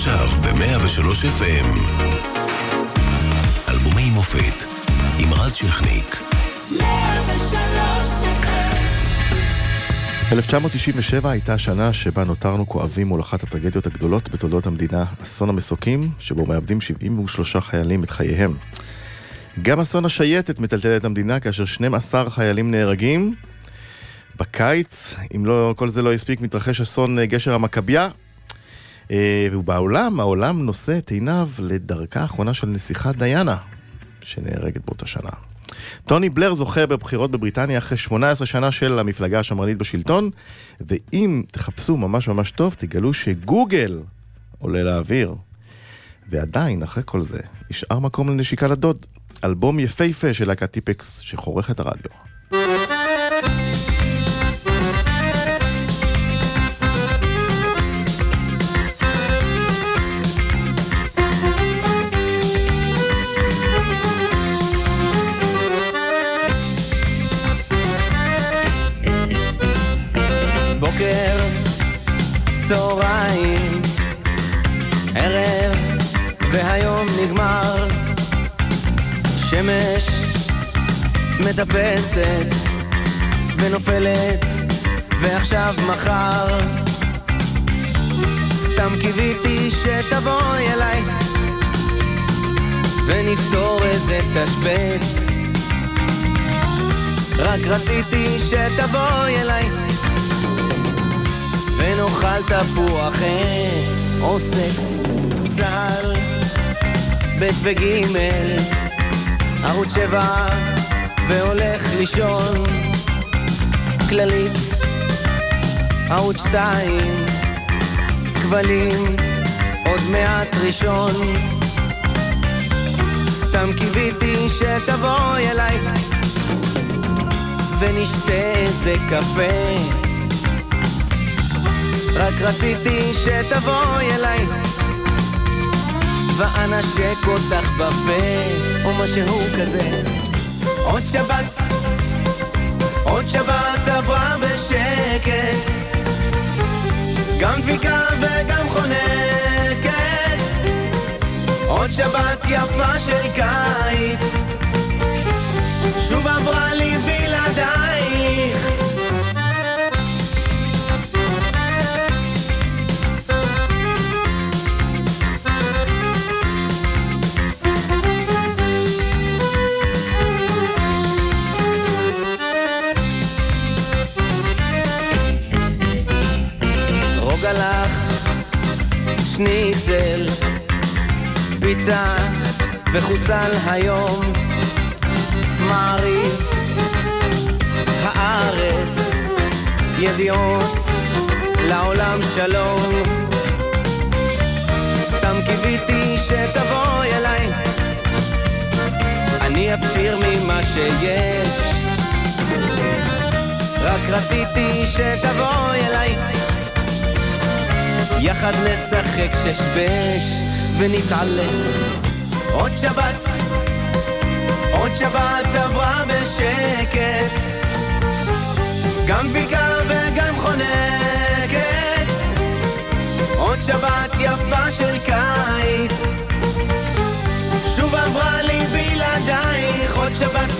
עכשיו ב-103 FM. אלבומי מופת עם רז שכניק. 1997 הייתה השנה שבה נותרנו כואבים מול אחת הטרגדיות הגדולות בתולדות המדינה, אסון המסוקים, שבו מאבדים 73 חיילים את חייהם. גם אסון השייטת מטלטל את המדינה כאשר 12 חיילים נהרגים. בקיץ, אם לא, כל זה לא הספיק, מתרחש אסון אה, גשר המכבייה. אה, ובעולם, העולם נושא את עיניו לדרכה האחרונה של נסיכה דיאנה, שנהרגת באותה שנה. טוני בלר זוכה בבחירות בבריטניה אחרי 18 שנה של המפלגה השמרנית בשלטון, ואם תחפשו ממש ממש טוב, תגלו שגוגל עולה לאוויר. ועדיין, אחרי כל זה, נשאר מקום לנשיקה לדוד. אלבום יפהפה של להקת טיפקס שחורך את הרדיו. צהריים, ערב, והיום נגמר. שמש מטפסת ונופלת, ועכשיו מחר. סתם קיוויתי שתבואי אליי, ונפתור איזה תשבץ. רק רציתי שתבואי אליי. ונאכל תפוח עץ או סקס, צה"ל, ב' וג', ערוץ שבע, והולך לישון, כללית, ערוץ שתיים, כבלים, עוד מעט ראשון. סתם קיוויתי שתבואי אליי, ונשתה איזה קפה. רק רציתי שתבואי אליי. ואנשק אותך בפה או משהו כזה. עוד שבת, עוד שבת עברה בשקט. גם דפיקה וגם חונקת. עוד שבת יפה של קיץ. שוב עברה לי בלעדייך שניצל, פיצה וחוסל היום, מעריב, הארץ, ידיעות, לעולם שלום. סתם קיוויתי שתבואי אליי, אני אפשיר ממה שיש. רק רציתי שתבואי אליי יחד נשחק שש-בש ונתעלס עוד שבת, עוד שבת עברה בשקט. גם דביקה וגם חונקת. עוד שבת יפה של קיץ. שוב עברה לי בלעדייך. עוד שבת,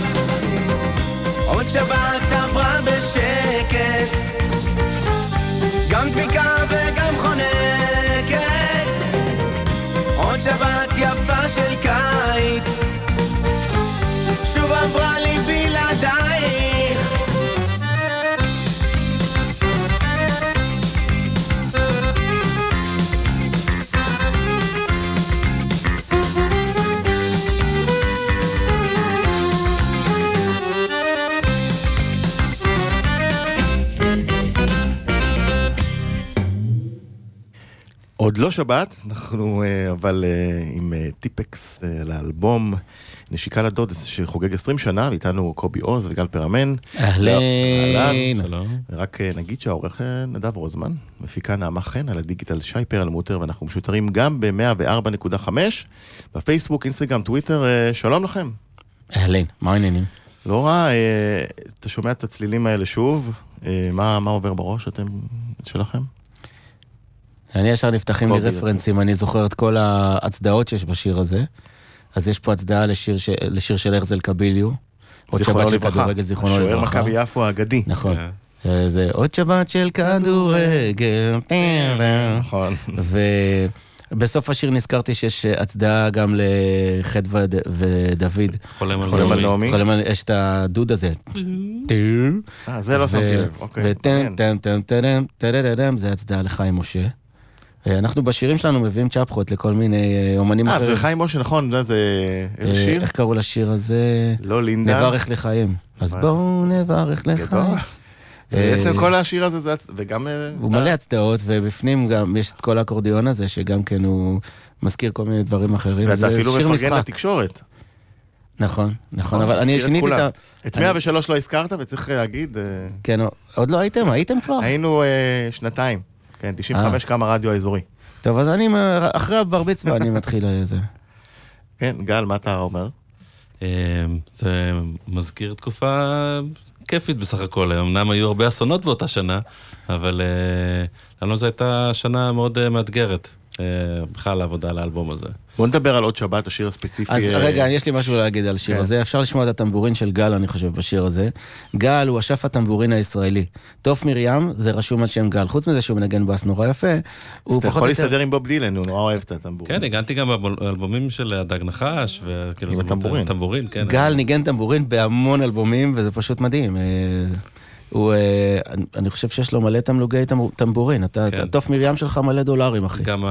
עוד שבת עברה בשקט. גם דביקה יפה של קיץ. שוב עברה לי בלעדייך. עוד לא שבת, אנחנו אה, אבל אה, עם אה, טיפקס לאלבום נשיקה לדוד שחוגג 20 שנה, ואיתנו קובי עוז וגל פרמן. אהלן. שלום. רק נגיד שהעורך נדב רוזמן, מפיקה נעמה חן על הדיגיטל שי פרלמוטר, ואנחנו משותרים גם ב-104.5, בפייסבוק, אינסטגרם, טוויטר, שלום לכם. אהלן, מה העניינים? לא רע, אתה שומע את הצלילים האלה שוב, מה, מה עובר בראש אתם, שלכם? אני ישר נפתחים לי רפרנסים, אני זוכר את כל ההצדעות שיש בשיר הזה. אז יש פה הצדעה לשיר, ש... לשיר של הרזל קביליו. עוד שבת של. כדורגל, זיכרונו שוער לברכה. מכבי יפו האגדי. נכון. כן. זה עוד שבת של כדורגל. נכון. ובסוף השיר נזכרתי שיש הצדעה גם לחדווה ודוד. חולם על חולם על נעמי. חולם על- יש את הדוד הזה. אה, זה לא שמתי לב. אוקיי. וטם מעניין. טם טם טם טם זה הצדעה לחיים משה. אה, אנחנו בשירים שלנו מביאים צ'פחות לכל מיני אה, אומנים אה, אחרים. זה חיים משה, נכון, זה- זה... איזה אה, שיר? איך קראו לשיר הזה? לא לינדה. נברך לחיים. אז? בואו נברך לחיים. אה, בעצם כל השיר הזה זה... וגם... אה, הוא מלא הצדעות, ובפנים גם יש את כל האקורדיון הזה, שגם כן הוא מזכיר כל מיני דברים אחרים. ואתה אפילו מפרגן. לתקשורת. נכון, נכון, אבל אני שיניתי את ה... את אני- 103 לא הזכרת, וצריך להגיד, אה, כן, עוד לא הייתם? הייתם כבר? היינו אה, שנתיים. כן, 95 קם הרדיו האזורי. טוב, אז אני, אחרי הבר מצווה אני מתחיל אה, זה. כן, גל, מה אתה אומר? אה, זה מזכיר תקופה כיפית בסך הכל. אמנם היו הרבה אסונות באותה שנה, אבל אה, לנו זו הייתה שנה מאוד מאתגרת. אה, בכלל העבודה על האלבום הזה. בוא נדבר על עוד שבת, השיר הספציפי. אז אה, רגע, יש לי משהו להגיד על השיר כן. הזה. אפשר לשמוע את הטמבורין של גל, אני חושב, בשיר הזה. גל הוא אשף הטמבורין הישראלי. תוף מרים, זה רשום על שם גל. חוץ מזה שהוא מנגן בס נורא יפה, אז הוא אתה פחות יכול או יותר... להסתדר עם בוב דילן, הוא נורא אוהב את הטמבור. כן, הגנתי גם באלבומים של הדג נחש, וכאילו... עם הטמבורין. טמבורין, כן. גל ניגן טמבורין בהמון אלבומים, וזה פשוט מדהים. הוא, אה, אני- אני חושב שיש לו מלא תמלוגי טמב- טמבורין. אתה, כן. התוף מרים שלך מלא דולרים, אחי. גם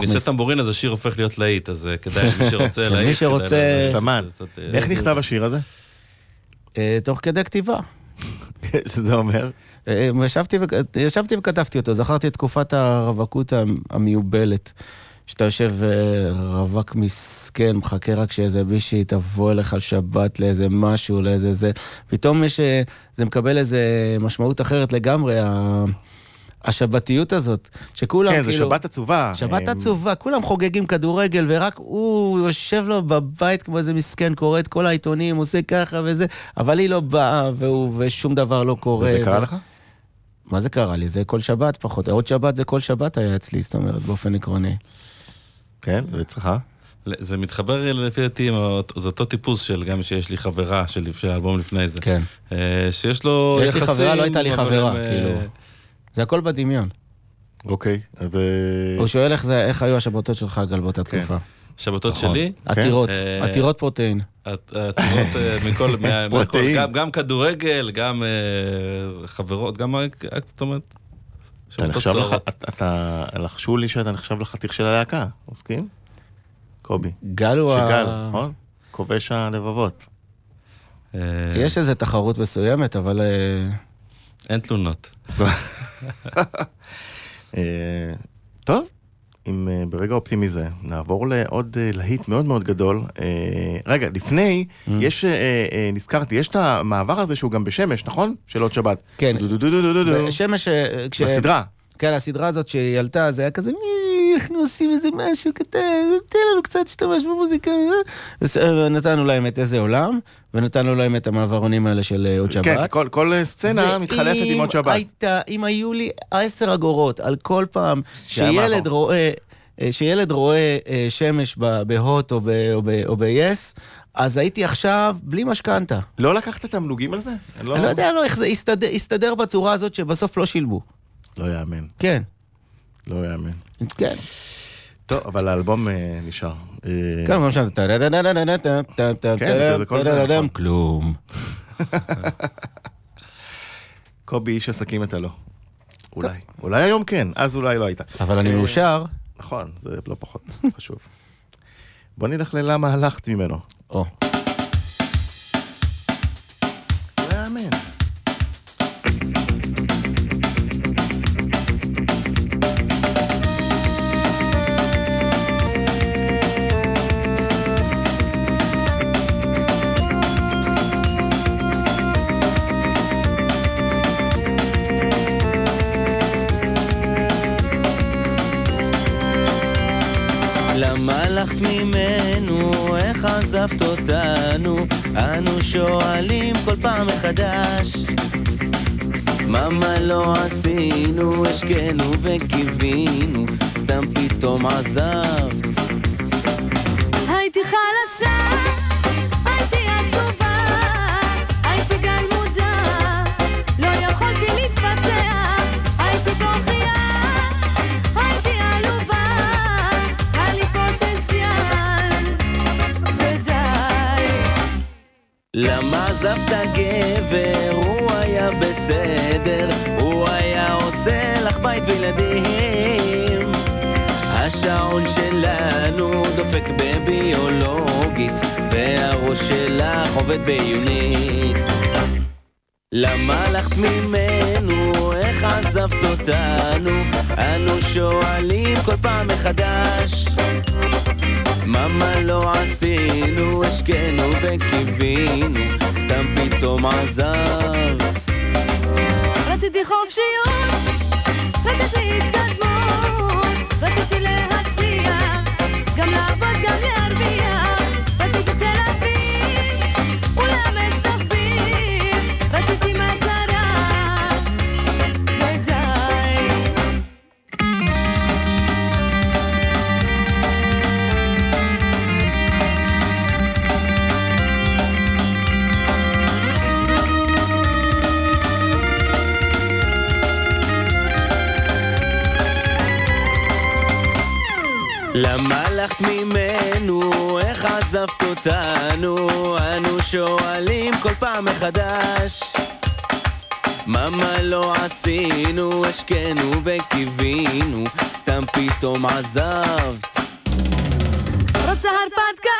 כשאני. עושה טמבורין אז השיר הופך להיות להיט, אז אה, כדאי, מי שרוצה כן, מי להיט, שרוצה- כדאי לעשות- סמן. אה, איך נכתב השיר הזה? תוך כדי כתיבה. שזה אומר? ישבתי, וכ- ישבתי וכתבתי אותו, זכרתי את תקופת הרווקות המ- המיובלת. שאתה יושב אה, רווק מסכן, מחכה רק שאיזה מישהי תבוא אליך על שבת לאיזה משהו, לאיזה זה. פתאום יש, אה, זה מקבל איזה משמעות אחרת לגמרי, ה- השבתיות הזאת, שכולם כן, כאילו... שבת עצובה. שבת אה, עצובה, כולם חוגגים כדורגל, ורק הוא יושב לו בבית כמו איזה מסכן, קורא את כל העיתונים, עושה ככה וזה, אבל היא לא באה, והוא, ושום דבר לא קורה. וזה קרה ו- לך? מה זה קרה לי? זה כל שבת פחות. עוד שבת זה כל שבת היה אצלי, זאת אומרת, באופן עקרוני. כן, ואצלך? זה מתחבר לפי דעתי, זה אותו טיפוס של גם שיש לי חברה של של האלבום לפני זה. כן. אה, שיש לו יש לי יחסים... חברה, לא הייתה לי חברה, הם, אה, כאילו. זה הכל בדמיון. אוקיי. ו... הוא שואל איך זה- איך היו השבתות שלך, גל, באותה כן. תקופה. שבתות נכון. שלי, עתירות, אה, עתירות פרוטאין. אה, מכל. גם- גם כדורגל, גם אה, חברות, גם, אה, זאת אומרת, אתה נחשב לך, אתה, לחשו לי שאתה נחשב לחתיך של הלהקה, מסכים? קובי. גל הוא ה... שגל, נכון? כובש הלבבות. אה, יש איזו תחרות מסוימת, אבל... אה, אין תלונות. אה, טוב, אם אה, ברגע אופטימי זה, נעבור לעוד אה, להיט מאוד מאוד גדול. אה, רגע, לפני, Mm. יש, נזכרתי, יש את המעבר הזה שהוא גם בשמש, נכון? של עוד שבת. כן. שמש... כש- בסדרה. כן, הסדרה הזאת שהיא עלתה, זה היה כזה, "מי, אנחנו עושים איזה משהו קטן, תן לנו קצת להשתמש במוזיקה. אה." אז, אה, נתנו להם את איזה עולם, ונתנו להם את המעברונים האלה של עוד שבת. כן, כל- כל סצנה מתחלפת עם עוד שבת. הייתה, אם היו לי עשר אגורות על כל פעם שילד. רואה, אה, שילד רואה אה, שמש בהוט או ב-yes, אז הייתי עכשיו בלי משכנתה. לא לקחת תמלוגים על זה? אני לא יודע לא, איך זה הסתדר, הסתדר בצורה הזאת שבסוף לא שילמו. לא יאמן, כן, לא יאמן. כן. טוב, אבל האלבום אה, נשאר. אה, כן, לא. אולי. אולי נכון, זה לא פחות חשוב. בוא נלך ללמה הלכת ממנו. או, לא מחדש מה לא עשינו, השקנו וקיווינו, סתם פתאום עזבת. למה עזבת גבר? הוא היה בסדר, הוא היה עושה לך בית וילדים. השעון שלנו דופק בביולוגית, והראש שלך עובד בעיונית. למה הלכת ממנו? איך עזבת אותנו? אנו שואלים כל פעם מחדש. מה מה לא עשינו, השקנו וקיווינו, סתם פתאום עזבת. רציתי חופשיות, רציתי התקדמות, רציתי להצליח, גם לעבוד, למה הלכת ממנו? איך עזבת אותנו? אנו שואלים כל פעם מחדש. מה מה לא עשינו? השקנו וקיווינו, סתם פתאום עזבת. רוצה הרפתקאות,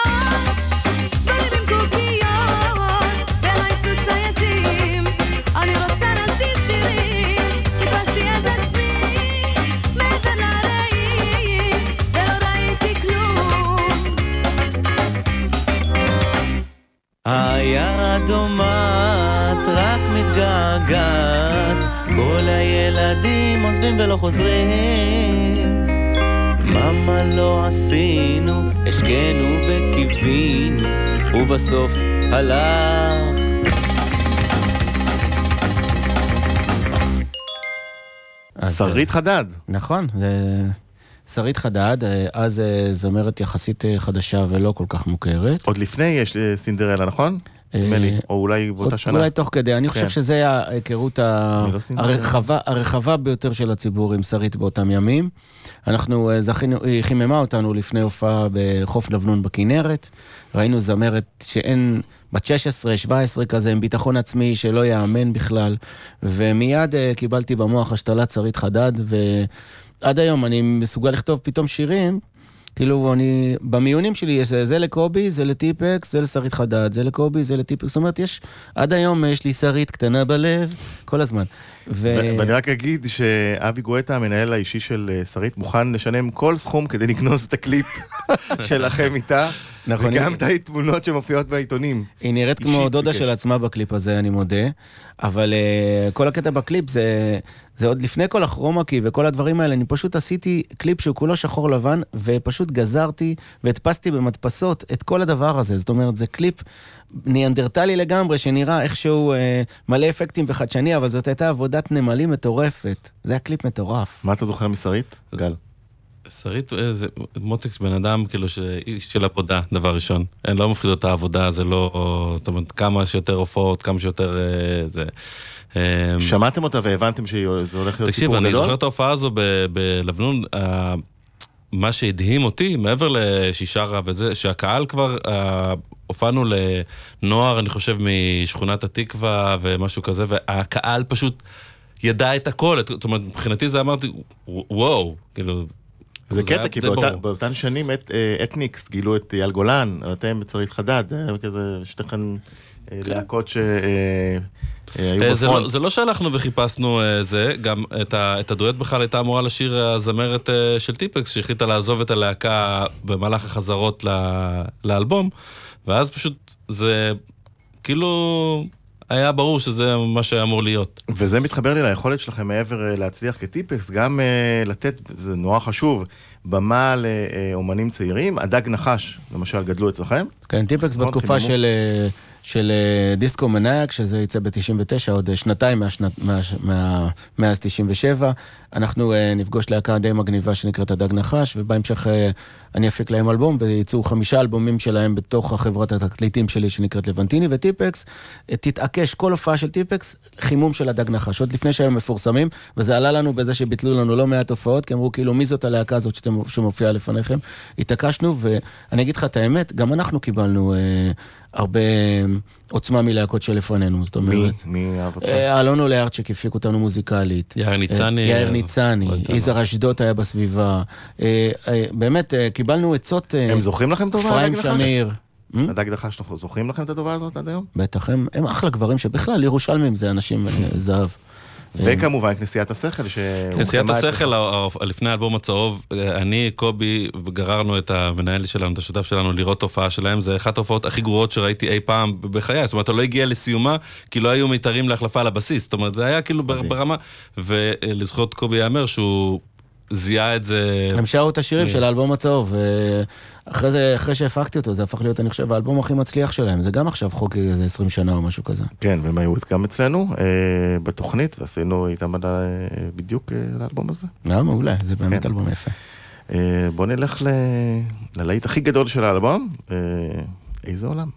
העיירה דומעת, רק מתגעגעת, כל הילדים עוזבים ולא חוזרים. מה לא עשינו, השקנו וקיווינו, ובסוף הלך. שרית חדד. נכון, זה שרית חדד, אה, אז אה, זמרת יחסית אה, חדשה ולא כל כך מוכרת. עוד לפני יש סינדרלה, נכון? נדמה לי, או אולי באותה שנה. אולי תוך כדי, אני כן. חושב שזה ההיכרות לא. הרחבה, ביותר של הציבור עם שרית באותם ימים. אנחנו זכינו, היא חיממה אותנו לפני הופעה בחוף לבנון בכנרת. ראינו זמרת שאין, בת 16, 17 כזה, עם ביטחון עצמי שלא ייאמן בכלל. ומיד קיבלתי במוח השתלת שרית חדד, ועד היום אני מסוגל לכתוב פתאום שירים. כאילו, אני, במיונים שלי יש זה, זה לקובי, זה לטיפקס, זה לשרית חדד, זה לקובי, זה לטיפקס. זאת אומרת, יש, עד היום יש לי שרית קטנה בלב, כל הזמן. ו... ואני רק אגיד שאבי גואטה, המנהל האישי של אה, שרית, מוכן לשלם כל סכום כדי לגנוז את הקליפ שלכם איתה, נכון, וגם את התמונות שמופיעות בעיתונים. היא נראית כמו דודה ביקש. של עצמה בקליפ הזה, אני מודה. אבל uh, כל הקטע בקליפ זה, זה עוד לפני כל ה chroma key וכל הדברים האלה, אני פשוט עשיתי קליפ שהוא כולו שחור לבן, ופשוט גזרתי והדפסתי במדפסות את כל הדבר הזה. זאת אומרת, זה קליפ ניאנדרטלי לגמרי, שנראה איכשהו uh, מלא אפקטים וחדשני, אבל זאת הייתה עבודת נמלים מטורפת. זה היה קליפ מטורף. מה אתה זוכר משרית? גל. שרית, אה, זה מוטקס בן אדם, כאילו, ש- איש של עבודה, דבר ראשון. אין, לא מפחיד אותה העבודה, זה לא... זאת אומרת, כמה שיותר הופעות, כמה שיותר... אה, זה... אה, שמעתם אותה והבנתם שזה הולך להיות תקשיב, סיפור אני גדול? זוכר את ההופעה הזו בלבנון, אה, מה שהדהים אותי, מעבר לשישרה וזה, שהקהל כבר, אה, הופענו לנוער, אני חושב, משכונת התקווה ומשהו כזה, והקהל פשוט ידע את הכל. זאת אומרת, מבחינתי זה אמרתי, וואו, כאילו... זה קטע, כי באותה-. באותן שנים את- אה, אתניקס גילו את אייל גולן, אתם בצרית חדד, כזה שתיכן אה, להקות שהיו אה, זה בפרונט. לא, זה לא שהלכנו וחיפשנו אה, זה, גם את, הדואט בכלל הייתה אמורה לשיר הזמרת אה, של טיפקס, שהחליטה לעזוב את הלהקה במהלך החזרות ל, לאלבום, ואז פשוט זה כאילו היה ברור שזה מה שהיה אמור להיות. וזה מתחבר לי ליכולת שלכם מעבר אה, להצליח כטיפקס, גם אה, לתת, זה נורא חשוב, במה לאומנים צעירים. הדג נחש, למשל, גדלו אצלכם. כן, טיפקס נכון, בתקופה חיממו. של, אה, של אה, דיסקו מנאק, שזה יצא ב-99, עוד אה, שנתיים מהשנת, מה, מה, מאז 97. אנחנו אה, נפגוש להקה די מגניבה שנקראת הדג נחש, ובהמשך אני אפיק להם אלבום, ויצאו חמישה אלבומים שלהם בתוך החברת התקליטים שלי שנקראת לבנטיני וטיפקס. תתעקש, כל הופעה של טיפקס, חימום של הדג נחש, עוד לפני שהיו מפורסמים, וזה עלה לנו בזה שביטלו לנו לא מעט הופעות, כי אמרו כאילו, מי זאת הלהקה הזאת שאתם, שמופיעה לפניכם? התעקשנו, ואני אגיד לך את האמת, גם אנחנו קיבלנו אה, הרבה עוצמה מלהקות שלפנינו, זאת מי, אומרת... מי אהב אותך? אה, אלון אולארצ'יק הפיק אותנו מוזיקלית. יאיר ניצני, אה, יאיר אה, ניצני, יזהר אשדוד היה בסביבה. אה, באמת, קיבלנו עצות... הם זוכרים לכם טובה, אפרים הדג נחש? שמיר. Hmm? הדג נחש, אנחנו זוכרים לכם את הטובה הזאת עד היום? בטח, הם, אחלה גברים שבכלל, ירושלמים זה אנשים זהב. וכמובן כנסיית השכל, שהוקמה אצלך. השכל, לפני האלבום הצהוב, אה, אני, קובי, גררנו את המנהל שלנו, את השותף שלנו, לראות תופעה שלהם. זה אחת ההופעות הכי גרועות שראיתי אי פעם בחיי. זאת אומרת, הוא לא הגיע לסיומה, כי לא היו מיתרים להחלפה על הבסיס. זאת אומרת, זה היה כאילו. ברמה... ולזכות קובי ייאמר שהוא זיהה את זה... הם שרו את השירים אה. של האלבום הצהוב, ואחרי זה, אחרי שהפקתי אותו, זה הפך להיות, אני חושב, האלבום הכי מצליח שלהם. זה גם עכשיו חוק איזה 20 שנה או משהו כזה. כן, והם היו גם אצלנו אה, בתוכנית, ועשינו איתם על ה- בדיוק אה, לאלבום הזה. היה מעולה, זה באמת כן. אלבום יפה. אה, בוא נלך ל- ללהיט הכי גדול של האלבום, אה, איזה עולם.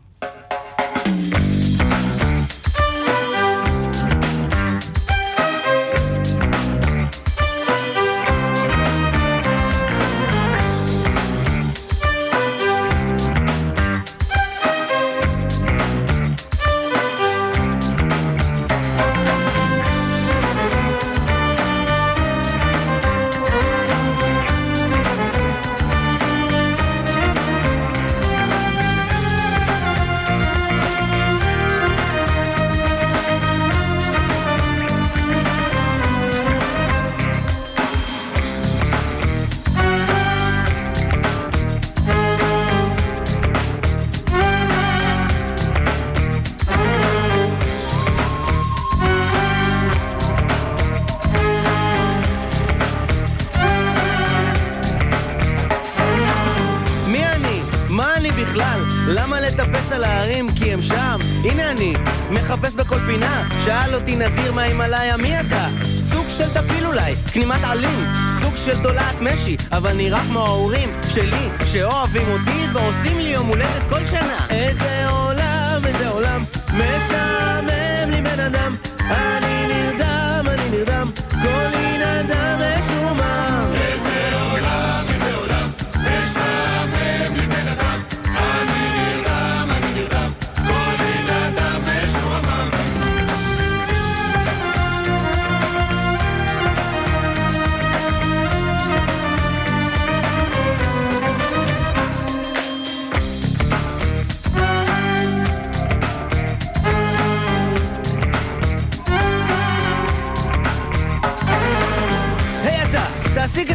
בכלל? למה לטפס על ההרים? כי הם שם. הנה אני, מחפש בכל פינה. שאל אותי נזיר מההימאליה, מי אתה? סוג של טפיל אולי, כנימת עלים. סוג של תולעת משי, אבל נראה כמו ההורים שלי, שאוהבים אותי ועושים לי יום הולדת כל שנה. איזה עולם, איזה עולם, משעמם לי בן אדם. אני נרדם, אני נרדם, כל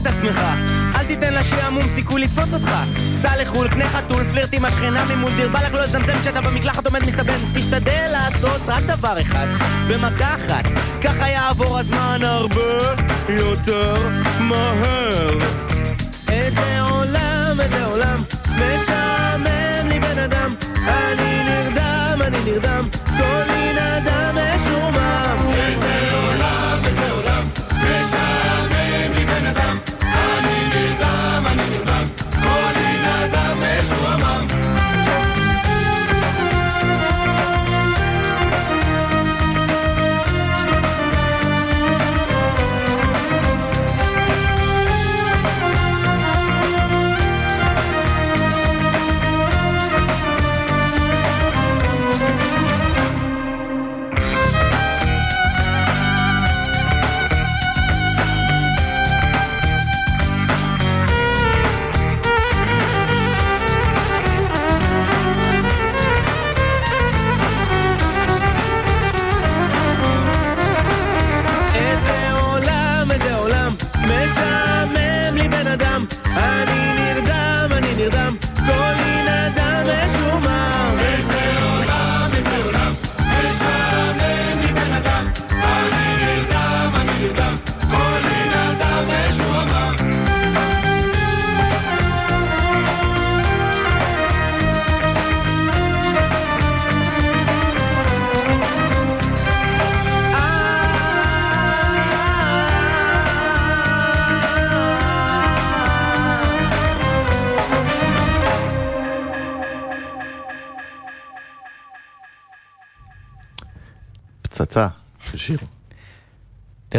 את עצמך. אל תיתן לשעמום סיכוי לתפוס אותך. סע לחו"ל, קנה חתול, פלירט עם השכנה ממול דיר לך לא לזמזם כשאתה במקלחת עומד מסתבן. תשתדל לעשות רק דבר אחד במכה אחת. ככה יעבור הזמן הרבה יותר מהר. איזה עולם, איזה עולם משעמם לי בן אדם. אני נרדם, אני נרדם כל אין אדם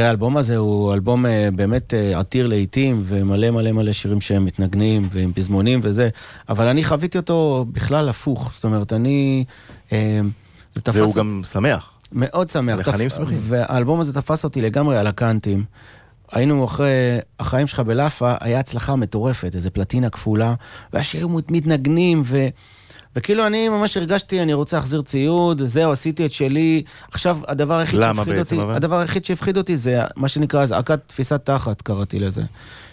תראה, האלבום הזה הוא אלבום אה, באמת אה, עתיר לעיתים, ומלא מלא מלא שירים שהם מתנגנים, ועם פזמונים וזה, אבל אני חוויתי אותו בכלל הפוך. זאת אומרת, אני... אה, זה תפס והוא גם שמח. מאוד שמח. לחנים תפ- שמחים. והאלבום הזה תפס אותי לגמרי על הקאנטים. היינו אחרי החיים שלך בלאפה, היה הצלחה מטורפת, איזה פלטינה כפולה, והשירים מתנגנים, ו... וכאילו אני ממש הרגשתי, אני רוצה להחזיר ציוד, זהו, עשיתי את שלי. עכשיו, הדבר היחיד שהפחיד אותי, אבל? הדבר היחיד שהפחיד אותי זה מה שנקרא אזעקת תפיסת תחת, קראתי לזה.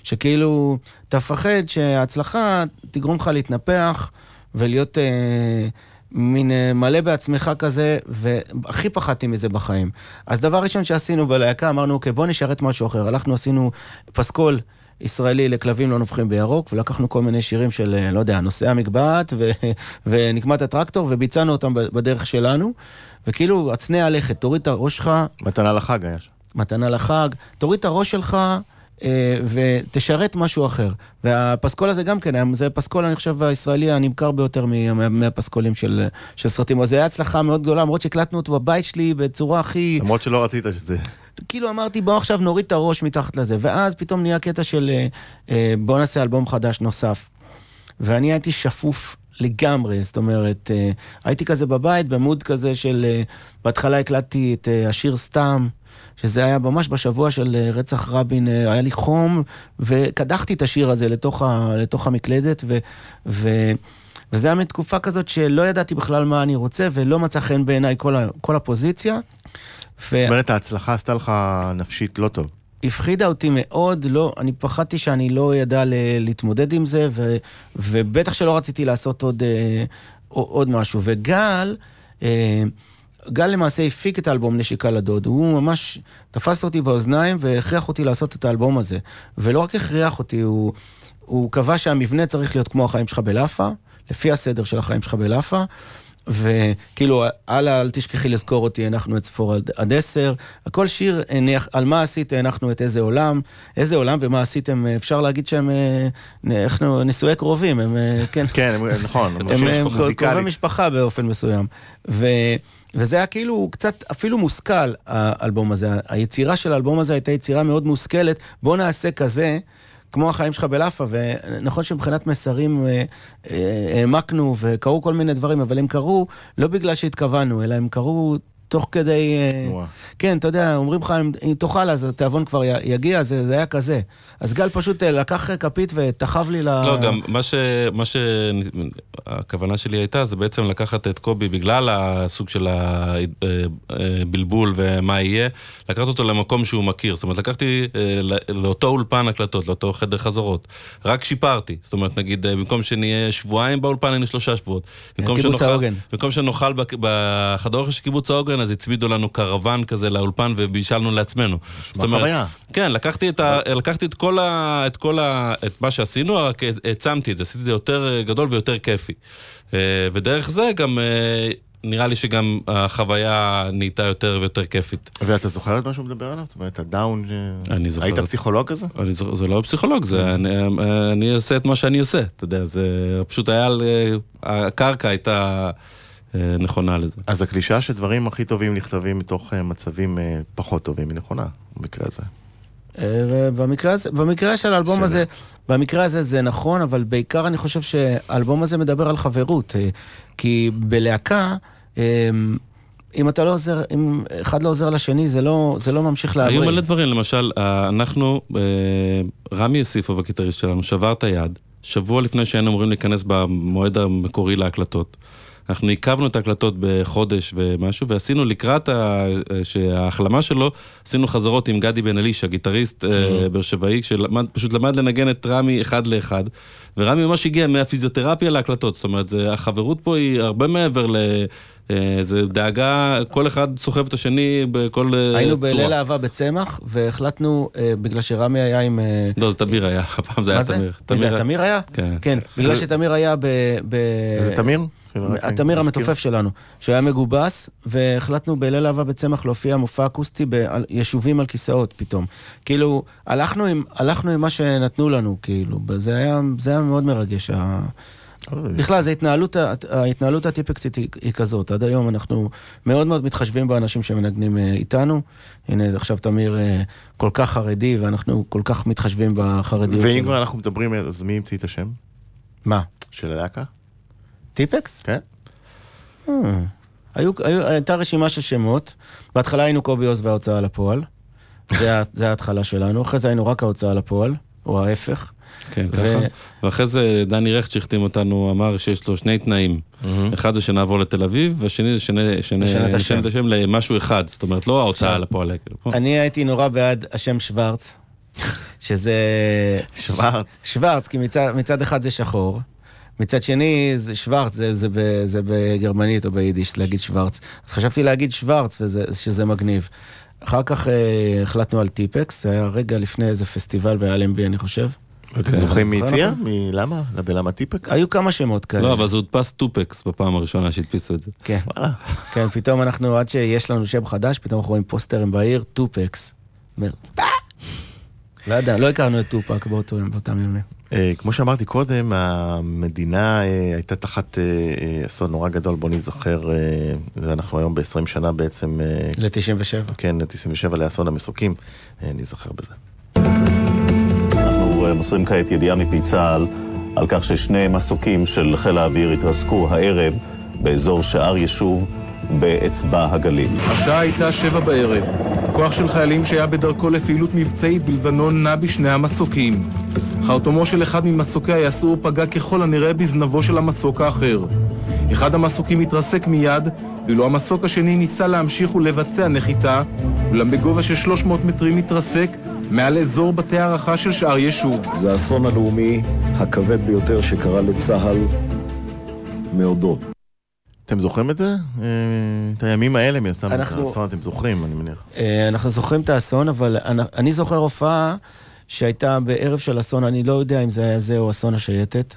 שכאילו, אתה מפחד שההצלחה תגרום לך להתנפח ולהיות אה, מין אה, מלא בעצמך כזה, והכי פחדתי מזה בחיים. אז דבר ראשון שעשינו בלהקה, אמרנו, אוקיי, בוא נשרת משהו אחר. הלכנו, עשינו פסקול. ישראלי לכלבים לא נובחים בירוק, ולקחנו כל מיני שירים של, אה, לא יודע, נושאי המגבעת ו- ונקמת הטרקטור, וביצענו אותם בדרך שלנו, וכאילו, הצנע לכת, תוריד את הראש שלך, מתנה לחג היה שם. מתנה לחג, תוריד את הראש שלך ותשרת משהו אחר. והפסקול הזה גם כן, זה פסקול, אני חושב, הישראלי הנמכר ביותר מה- מה- מהפסקולים של, של סרטים. אז זה היה הצלחה מאוד גדולה, למרות שהקלטנו אותו בבית שלי בצורה הכי... למרות שלא רצית שזה... כאילו אמרתי, בוא עכשיו נוריד את הראש מתחת לזה. ואז פתאום נהיה קטע של אה, אה, בוא נעשה אלבום חדש נוסף. ואני הייתי שפוף לגמרי, זאת אומרת, אה, הייתי כזה בבית, במוד כזה של... אה, בהתחלה הקלטתי את אה, השיר סתם, שזה היה ממש בשבוע של אה, רצח רבין, אה, היה לי חום, וקדחתי את השיר הזה לתוך, ה, לתוך המקלדת, ו... ו וזה היה מתקופה כזאת שלא ידעתי בכלל מה אני רוצה, ולא מצא חן בעיניי כל, ה, כל הפוזיציה. ו- זאת אומרת, ההצלחה עשתה לך נפשית לא טוב. הפחידה אותי מאוד, לא, אני פחדתי שאני לא ידע ל- להתמודד עם זה, ו, ובטח שלא רציתי לעשות עוד, אה, עוד משהו. וגל, אה, גל למעשה הפיק את האלבום נשיקה לדוד, הוא ממש תפס אותי באוזניים והכריח אותי לעשות את האלבום הזה. ולא רק הכריח אותי, הוא, הוא קבע שהמבנה צריך להיות כמו החיים שלך בלאפה, לפי הסדר של החיים שלך בלאפה. וכאילו, הלאה, אל תשכחי לזכור אותי, הנחנו את ספור עד- עד עשר. הכל שיר, הניח- על מה עשית, הנחנו את איזה עולם, איזה עולם ומה עשיתם, אפשר להגיד שהם אה, נ- איך נו- נישואי קרובים, הם, אה, כן. כן, הם- נכון, הם אה, מוזיקלית. קרובי משפחה באופן מסוים. ו... וזה היה כאילו קצת אפילו מושכל, האלבום הזה. היצירה של האלבום הזה הייתה יצירה מאוד מושכלת. בוא נעשה כזה, כמו החיים שלך בלאפה, ונכון שמבחינת מסרים אה, אה, העמקנו וקרו כל מיני דברים, אבל הם קרו לא בגלל שהתכוונו, אלא הם קרו תוך כדי... אה, וואו. כן, אתה יודע, אומרים לך, אם, תאכל אז התיאבון כבר יגיע, זה, זה היה כזה. אז גל פשוט אה, לקח כפית ותחב לי ל... לא, גם מה ש... מה ש... הכוונה שלי הייתה, זה בעצם לקחת את קובי בגלל הסוג של הבלבול ומה יהיה, לקחת אותו למקום שהוא מכיר. זאת אומרת, לקחתי אה, לא- לאותו אולפן הקלטות, לאותו חדר חזרות. רק שיפרתי. זאת אומרת, נגיד, אה, במקום שנהיה שבועיים באולפן, היינו שלושה שבועות. במקום קיבוץ העוגן. במקום שנאכל בחדר אוכל של קיבוץ העוגן, אז הצמידו לנו קרוון כזה לאולפן ובישלנו לעצמנו. אומרת, חוויה. כן, לקחתי את, ה, לקחתי את כל, ה, את כל ה, את מה שעשינו, רק העצמתי את זה, עשיתי את זה יותר גדול ויותר כיפי. אה, ודרך זה גם, אה, נראה לי שגם החוויה נהייתה יותר ויותר כיפית. ואתה זוכר את מה שהוא מדבר עליו? זאת אומרת, הדאון ש... אני זוכר היית פסיכולוג כזה? אני, זוכר- זה לא פסיכולוג, זה אני, אני עושה את מה שאני עושה, אתה יודע, זה פשוט היה, על- הקרקע הייתה נכונה לזה. אז הקלישאה שדברים הכי טובים נכתבים מתוך אה, מצבים אה, פחות טובים היא נכונה, במקרה הזה. אה, ובמקרה הזה, במקרה של האלבום של הזה. במקרה הזה זה נכון, אבל בעיקר אני חושב שהאלבום הזה מדבר על חברות. אה, כי בלהקה, אה, אם אתה לא עוזר, אם אחד לא עוזר לשני, זה לא, זה לא ממשיך להבריא. היו מלא דברים, למשל, אה, אנחנו, אה, רמי יוסיפוב, הגיטריסט שלנו, שבר את היד, שבוע לפני שהיינו אמורים להיכנס במועד המקורי להקלטות. אנחנו עיכבנו את ההקלטות בחודש ומשהו, ועשינו לקראת ה- שההחלמה שלו, עשינו חזרות עם גדי בן אלישע, גיטריסט אה, באר שבעי, שפשוט למד לנגן את רמי אחד לאחד, ורמי ממש הגיע מהפיזיותרפיה להקלטות, זאת אומרת, החברות פה היא הרבה מעבר ל... אה, זה דאגה, כל אחד סוחב את השני בכל אה, היינו צורה. בליל אהבה בצמח, והחלטנו, אה, בגלל שרמי היה עם... לא, זה תמיר היה, הפעם זה היה מה זה? תמיר. מי זה, תמיר היה? כן. כן, בגלל שתמיר היה ב... ב- זה תמיר? התמיר המתופף שלנו, שהיה מגובס, והחלטנו בליל אהבה בצמח להופיע מופע אקוסטי ביישובים על כיסאות פתאום. כאילו, הלכנו עם, הלכנו עם מה שנתנו לנו, כאילו, זה היה, זה היה מאוד מרגש, ה- בכלל, זה התנהלות, ההתנהלות הטיפקסית היא, היא כזאת. עד היום אנחנו מאוד מאוד מתחשבים באנשים שמנגנים אה, איתנו. הנה, עכשיו תמיר אה, כל כך חרדי, ואנחנו כל כך מתחשבים בחרדיות ואם. כבר אנחנו מדברים, אז מי המציא את השם? מה? של הלהקה? טיפקס? כן. אה, היו, היו, הייתה רשימה של שמות. בהתחלה היינו קובי עוז וההוצאה לפועל. זה, זה ההתחלה שלנו. אחרי זה היינו רק ההוצאה לפועל, או ההפך. כן, ו- ככה. ואחרי זה דני רכט שהחתים אותנו אמר שיש לו שני תנאים. אחד זה שנעבור לתל אביב, והשני זה שנה- שנה- לשנה את השם. השם למשהו אחד. זאת אומרת, לא ההוצאה לפועל. כאילו. אני הייתי נורא בעד השם שוורץ, שזה... שוורץ. שוורץ, כי מצד, מצד אחד זה שחור, מצד שני זה שוורץ, זה, זה, ב, זה בגרמנית או ביידיש להגיד שוורץ. אז חשבתי להגיד שוורץ, וזה, שזה מגניב. אחר כך אה, החלטנו על טיפקס, זה היה רגע לפני איזה פסטיבל באלנבי, אני חושב. אתם זוכרים מי הציע? מלמה? בלמה טיפקס? היו כמה שמות כאלה. לא, אבל זה הודפס טופקס בפעם הראשונה שהדפיסו את זה. כן, וואלה. כן, פתאום אנחנו, עד שיש לנו שם חדש, פתאום אנחנו רואים פוסטרים בעיר, טופקס. לא יודע, לא הכרנו את טופק באותו יום, באותם ימים. אה, כמו שאמרתי קודם, המדינה אה, הייתה תחת אה, אסון נורא גדול, בוא נזכר, ואנחנו היום ב-20 שנה בעצם, אה, ל-97. כן, 97 לאסון המסוקים, נזכר בזה. מוסרים כעת ידיעה מפי צה"ל על כך ששני מסוקים של חיל האוויר התרסקו הערב באזור שער יישוב באצבע הגליל. השעה הייתה שבע בערב. כוח של חיילים שהיה בדרכו לפעילות מבצעית בלבנון נע בשני המסוקים. חרטומו של אחד ממסוקי היסעור פגע ככל הנראה בזנבו של המסוק האחר. אחד המסוקים התרסק מיד, ואילו המסוק השני ניסה להמשיך ולבצע נחיתה, אולם בגובה של 300 מטרים התרסק מעל אזור בתי הערכה של שאר יישוב. זה האסון הלאומי הכבד ביותר שקרה לצה"ל מעודו. אתם זוכרים את זה? אה, את הימים האלה, מן הסתם, את האסון אתם זוכרים, אני מניח. אה, אנחנו זוכרים את האסון, אבל אני, אני זוכר הופעה שהייתה בערב של אסון, אני לא יודע אם זה היה זה או אסון השייטת.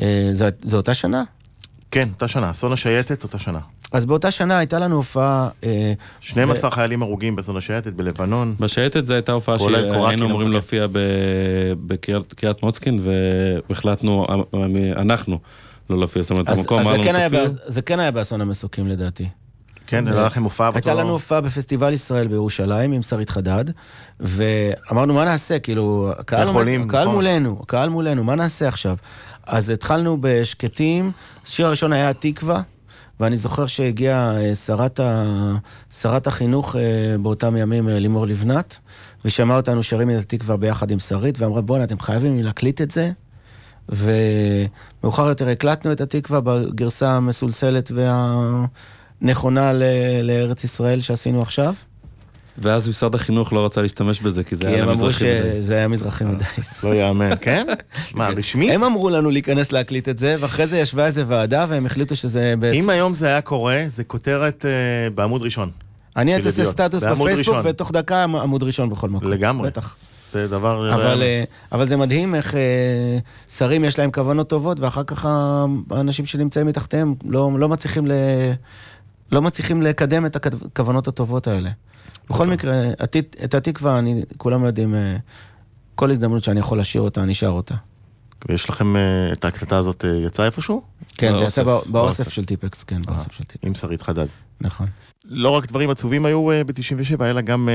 אה, זו אותה שנה? כן, אותה שנה, אסון השייטת, אותה שנה. אז באותה שנה הייתה לנו הופעה... אה, 12 חיילים הרוגים באסון השייטת בלבנון. בשייטת זו הייתה הופעה שהיינו אמורים. להופיע בקריית קריית מוצקין, והחלטנו, אנחנו, לא להופיע, זאת אומרת, אז, המקום אז אמר זה, לנו כן היה, תופיעו. בא- זה כן היה באסון המסוקים לדעתי. כן, היה לכם הופעה באותו... הייתה לנו הופעה בפסטיבל ישראל בירושלים עם שרית חדד, ואמרנו, מה נעשה? כאילו, הקהל, עומד, הקהל נכון. מולנו, הקהל מולנו, מה נעשה עכשיו? אז התחלנו בשקטים, השיר הראשון היה התקווה, ואני זוכר שהגיעה אה, שרת, ה... שרת החינוך אה, באותם ימים, אה, לימור לבנת, ושמעה אותנו שרים את התקווה ביחד עם שרית, ואמרה, בואנה, אתם חייבים להקליט את זה. ומאוחר יותר הקלטנו את התקווה בגרסה המסולסלת והנכונה ל- לארץ ישראל שעשינו עכשיו. ואז משרד החינוך לא רצה להשתמש בזה, כי זה כי היה הם אמרו למזרחי מדי. שזה היה מזרחי מדי. לא יאמן, כן? מה, רשמית? הם אמרו לנו להיכנס להקליט את זה, ואחרי זה ישבה איזה ועדה והם החליטו שזה... אם היום זה היה קורה, זה כותרת אה, בעמוד ראשון. אני הייתי עושה. סטטוס בפייסבוק. ותוך דקה עמ- עמוד ראשון בכל מקום. לגמרי. בטח. זה דבר... אבל, אה, אבל זה מדהים איך אה, שרים יש להם כוונות טובות, ואחר כך האנשים שנמצאים מתחתיהם לא, לא, מצליחים ל, לא מצליחים לקדם את הכוונות הטובות האלה. בכל מקרה, התית- את התקווה, אני, כולם יודעים, אה, כל הזדמנות שאני יכול לשיר אותה, אני שר אותה. יש לכם אה, את ההקלטה הזאת אה, יצאה איפשהו? כן, זה יצא באוסף. בא- באוסף באוסף. של טיפקס, כן, באוסף של טיפקס, עם שרית חדד. נכון. לא רק דברים עצובים היו ב-97, אלא גם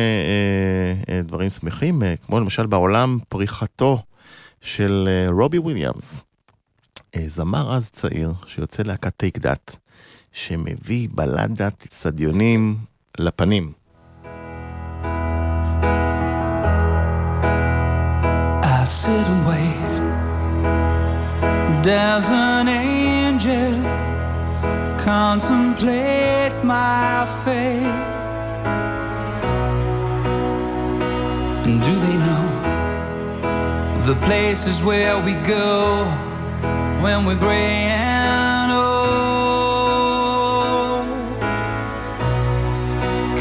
דברים שמחים, כמו למשל בעולם פריחתו של רובי וויליאמס. זמר אז צעיר שיוצא להקת Take That, שמביא בלדת אצטדיונים לפנים. I sit and wait. Does an angel contemplate my fate? And do they know the places where we go when we're gray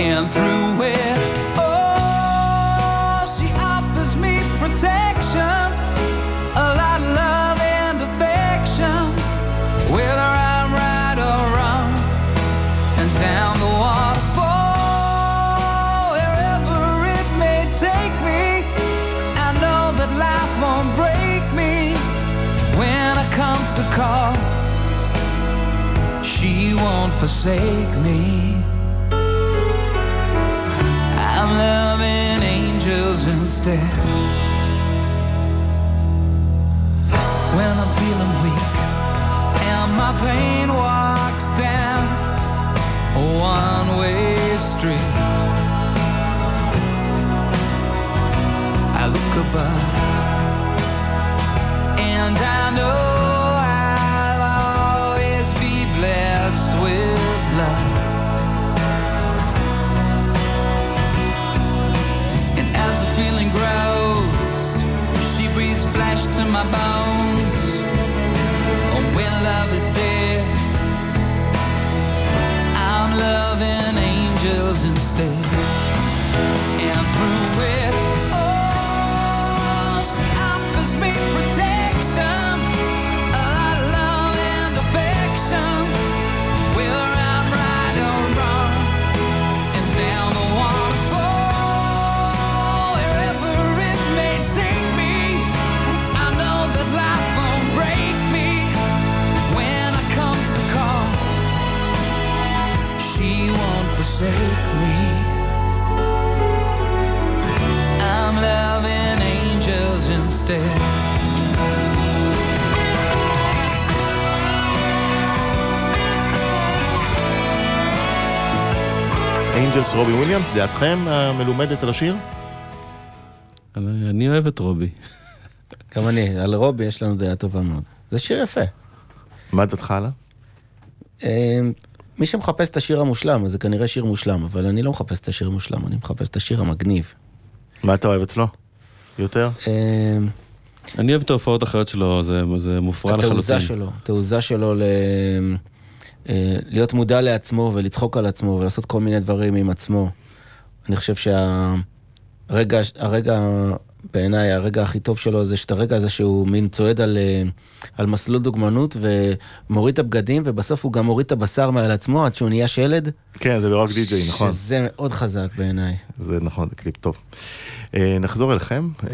And through it, she offers me protection, a lot of love and affection, whether I'm right or wrong. And down the waterfall, wherever it may take me, I know that life won't break me when to call. She won't forsake me. Instead. When I'm feeling weak and my pain walks down a one-way street, I look above my body. Instead. Angels רובי וויליאמס, דעתכם המלומדת על השיר? אני אוהב את רובי. גם אני, על רובי יש לנו דעה טובה מאוד. זה שיר יפה. מה דעתך עליו? אה, מי שמחפש את השיר המושלם, אז זה כנראה שיר מושלם, אבל אני לא מחפש את השיר המושלם, אני מחפש את השיר המגניב. מה אתה אוהב אצלו? יותר? אה, אני אוהב את ההופעות האחרות שלו, זה זה מופרע לחלוטין. התעוזה שלו, התעוזה שלו ל... אה, להיות מודע לעצמו ולצחוק על עצמו ולעשות כל מיני דברים עם עצמו. אני חושב שהרגע, הרגע, בעיניי, הרגע הכי טוב שלו זה שאת הרגע הזה שהוא מין צועד על, אה, על מסלול דוגמנות ומוריד את הבגדים ובסוף הוא גם מוריד את הבשר מעל עצמו עד שהוא נהיה שלד. כן, זה ב Rock DJ, נכון. שזה מאוד חזק בעיניי. זה נכון, זה קליפ טוב. אה, נחזור אליכם. אה,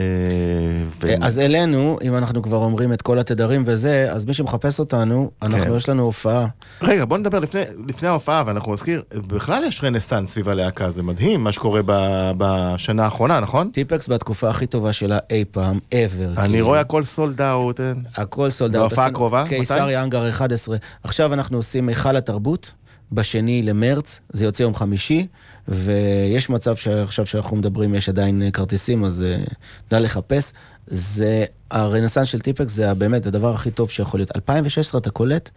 ו- אה, אז אלינו, אם אנחנו כבר אומרים את כל התדרים וזה, אז מי שמחפש אותנו, אנחנו, כן. יש לנו הופעה. רגע, בוא נדבר לפני, לפני ההופעה, ואנחנו נזכיר, בכלל יש רנסאנס סביב הלהקה, זה מדהים מה שקורה ב, בשנה האחרונה, נכון? טיפקס בתקופה הכי טובה שלה אי פעם, ever. אני כאילו. רואה הכל sold out. הכל sold out. בהופעה הקרובה? קיסריה אנגר 11. עכשיו אנחנו עושים היכל התרבות, בשני למרץ, זה יוצא יום חמישי, ויש מצב שעכשיו שאנחנו מדברים יש עדיין כרטיסים, אז אה, נא לחפש. זה, הרנסאנס של טיפקס זה באמת הדבר הכי טוב שיכול להיות. 2016 אתה קולט?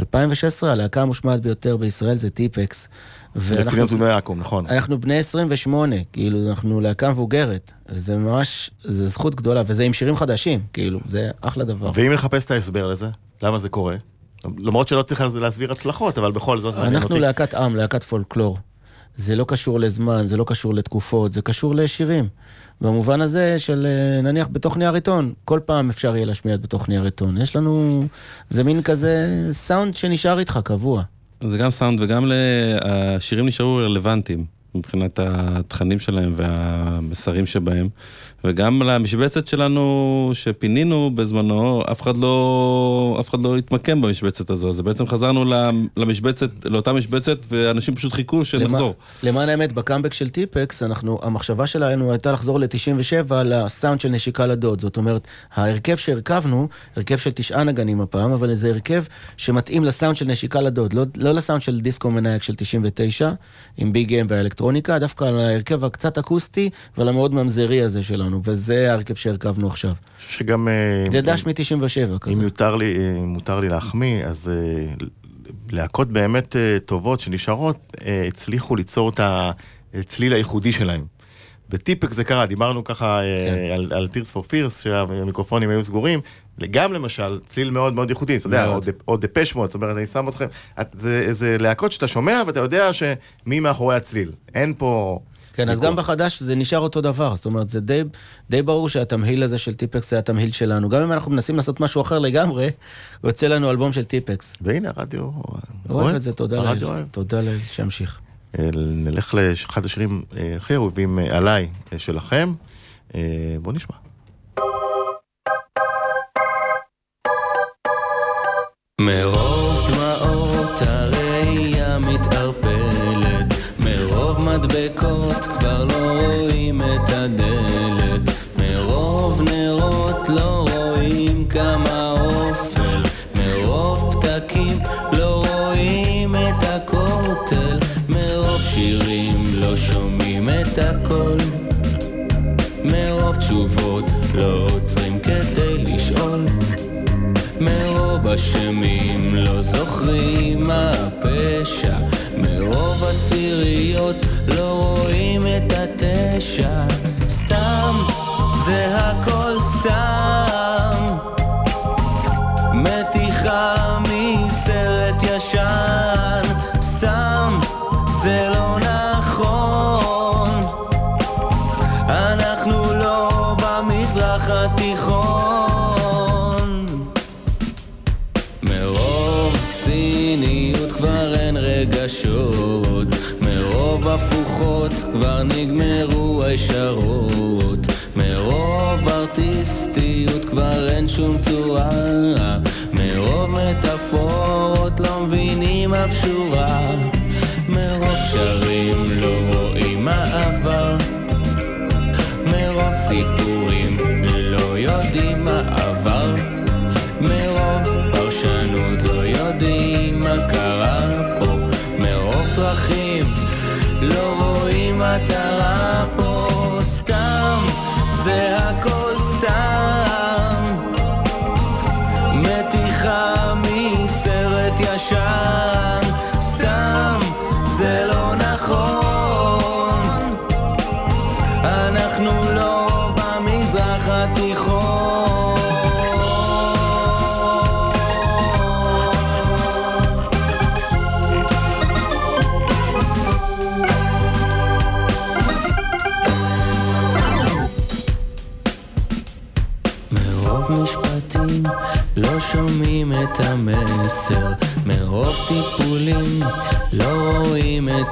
2016 הלהקה המושמעת ביותר בישראל זה טיפקס. לפי נתוני אקו"ם, נכון. אנחנו בני 28, כאילו, אנחנו להקה מבוגרת. זה ממש, זה זכות גדולה, וזה עם שירים חדשים, כאילו, זה אחלה דבר. ואם נחפש את ההסבר לזה, למה זה קורה? למרות שלא צריך להסביר הצלחות, אבל בכל זאת מעניין אנחנו אותי. להקת עם, להקת פולקלור. זה לא קשור לזמן, זה לא קשור לתקופות, זה קשור לשירים. במובן הזה של אה, נניח בתוך נייר עיתון, כל פעם אפשר יהיה להשמיע בתוך נייר עיתון. יש לנו, זה מין כזה סאונד שנשאר איתך קבוע. זה גם סאונד וגם ל- השירים נשארו רלוונטיים מבחינת התכנים שלהם והמסרים שבהם. וגם למשבצת שלנו שפינינו בזמנו, אף אחד לא, אף אחד לא התמקם במשבצת הזו. אז בעצם חזרנו למשבצת, לאותה משבצת, ואנשים פשוט חיכו שנחזור. למען האמת, בקאמבק של טיפקס, אנחנו, המחשבה שלנו הייתה לחזור ל-97 לסאונד של נשיקה לדוד. זאת אומרת, ההרכב שהרכבנו, הרכב של תשעה נגנים הפעם, אבל זה הרכב שמתאים לסאונד של נשיקה לדוד, לא, לא לסאונד של דיסקו מנאייק של 99, עם ביג אם והאלקטרוניקה, דווקא על ההרכב הקצת אקוסטי ועל המאוד ממזרי הזה שלנו, וזה ההרכב שהרכבנו עכשיו. שגם... אה, זה דש מ-97 כזה. אם יותר לי, אם מותר לי להחמיא, אז אה, להקות באמת אה, טובות שנשארות, אה, הצליחו ליצור את הצליל הייחודי שלהם. בטיפק זה קרה, דיברנו ככה אה, על, על Tears for Fears, שהמיקרופונים היו סגורים, גם למשל, צליל מאוד מאוד ייחודי, אתה יודע, או דפש מוד, זאת אומרת, אני שם אתכם, את, זה, זה להקות שאתה שומע ואתה יודע שמי מאחורי הצליל, אין פה... כן, אז. גם בחדש זה נשאר אותו דבר, זאת אומרת, זה די, די ברור שהתמהיל הזה של טיפקס זה התמהיל שלנו. גם אם אנחנו מנסים לעשות משהו אחר לגמרי, יוצא לנו אלבום של טיפקס. והנה, הרדיו... אוהב את זה, תודה לאל. תודה לאל, שימשיך. אה, נלך לאחד השירים אה, הכי אהובים אה, עליי שלכם. בואו נשמע. מרוב מדבקות כבר לא רואים את הדלת, מרוב נרות לא רואים כמה אופל, מרוב פתקים לא רואים את הכותל, מרוב שירים לא שומעים את הקול. מרוב תשובות לא עוצרים כדי לשאול. מרוב אשמים לא זוכרים מה הפשע. מרוב עשיריות לא רואים את התשע הישרות מרוב ארטיסטיות כבר אין שום צורה מרוב מטאפורות לא מבינים אף שורה. מרוב קשרים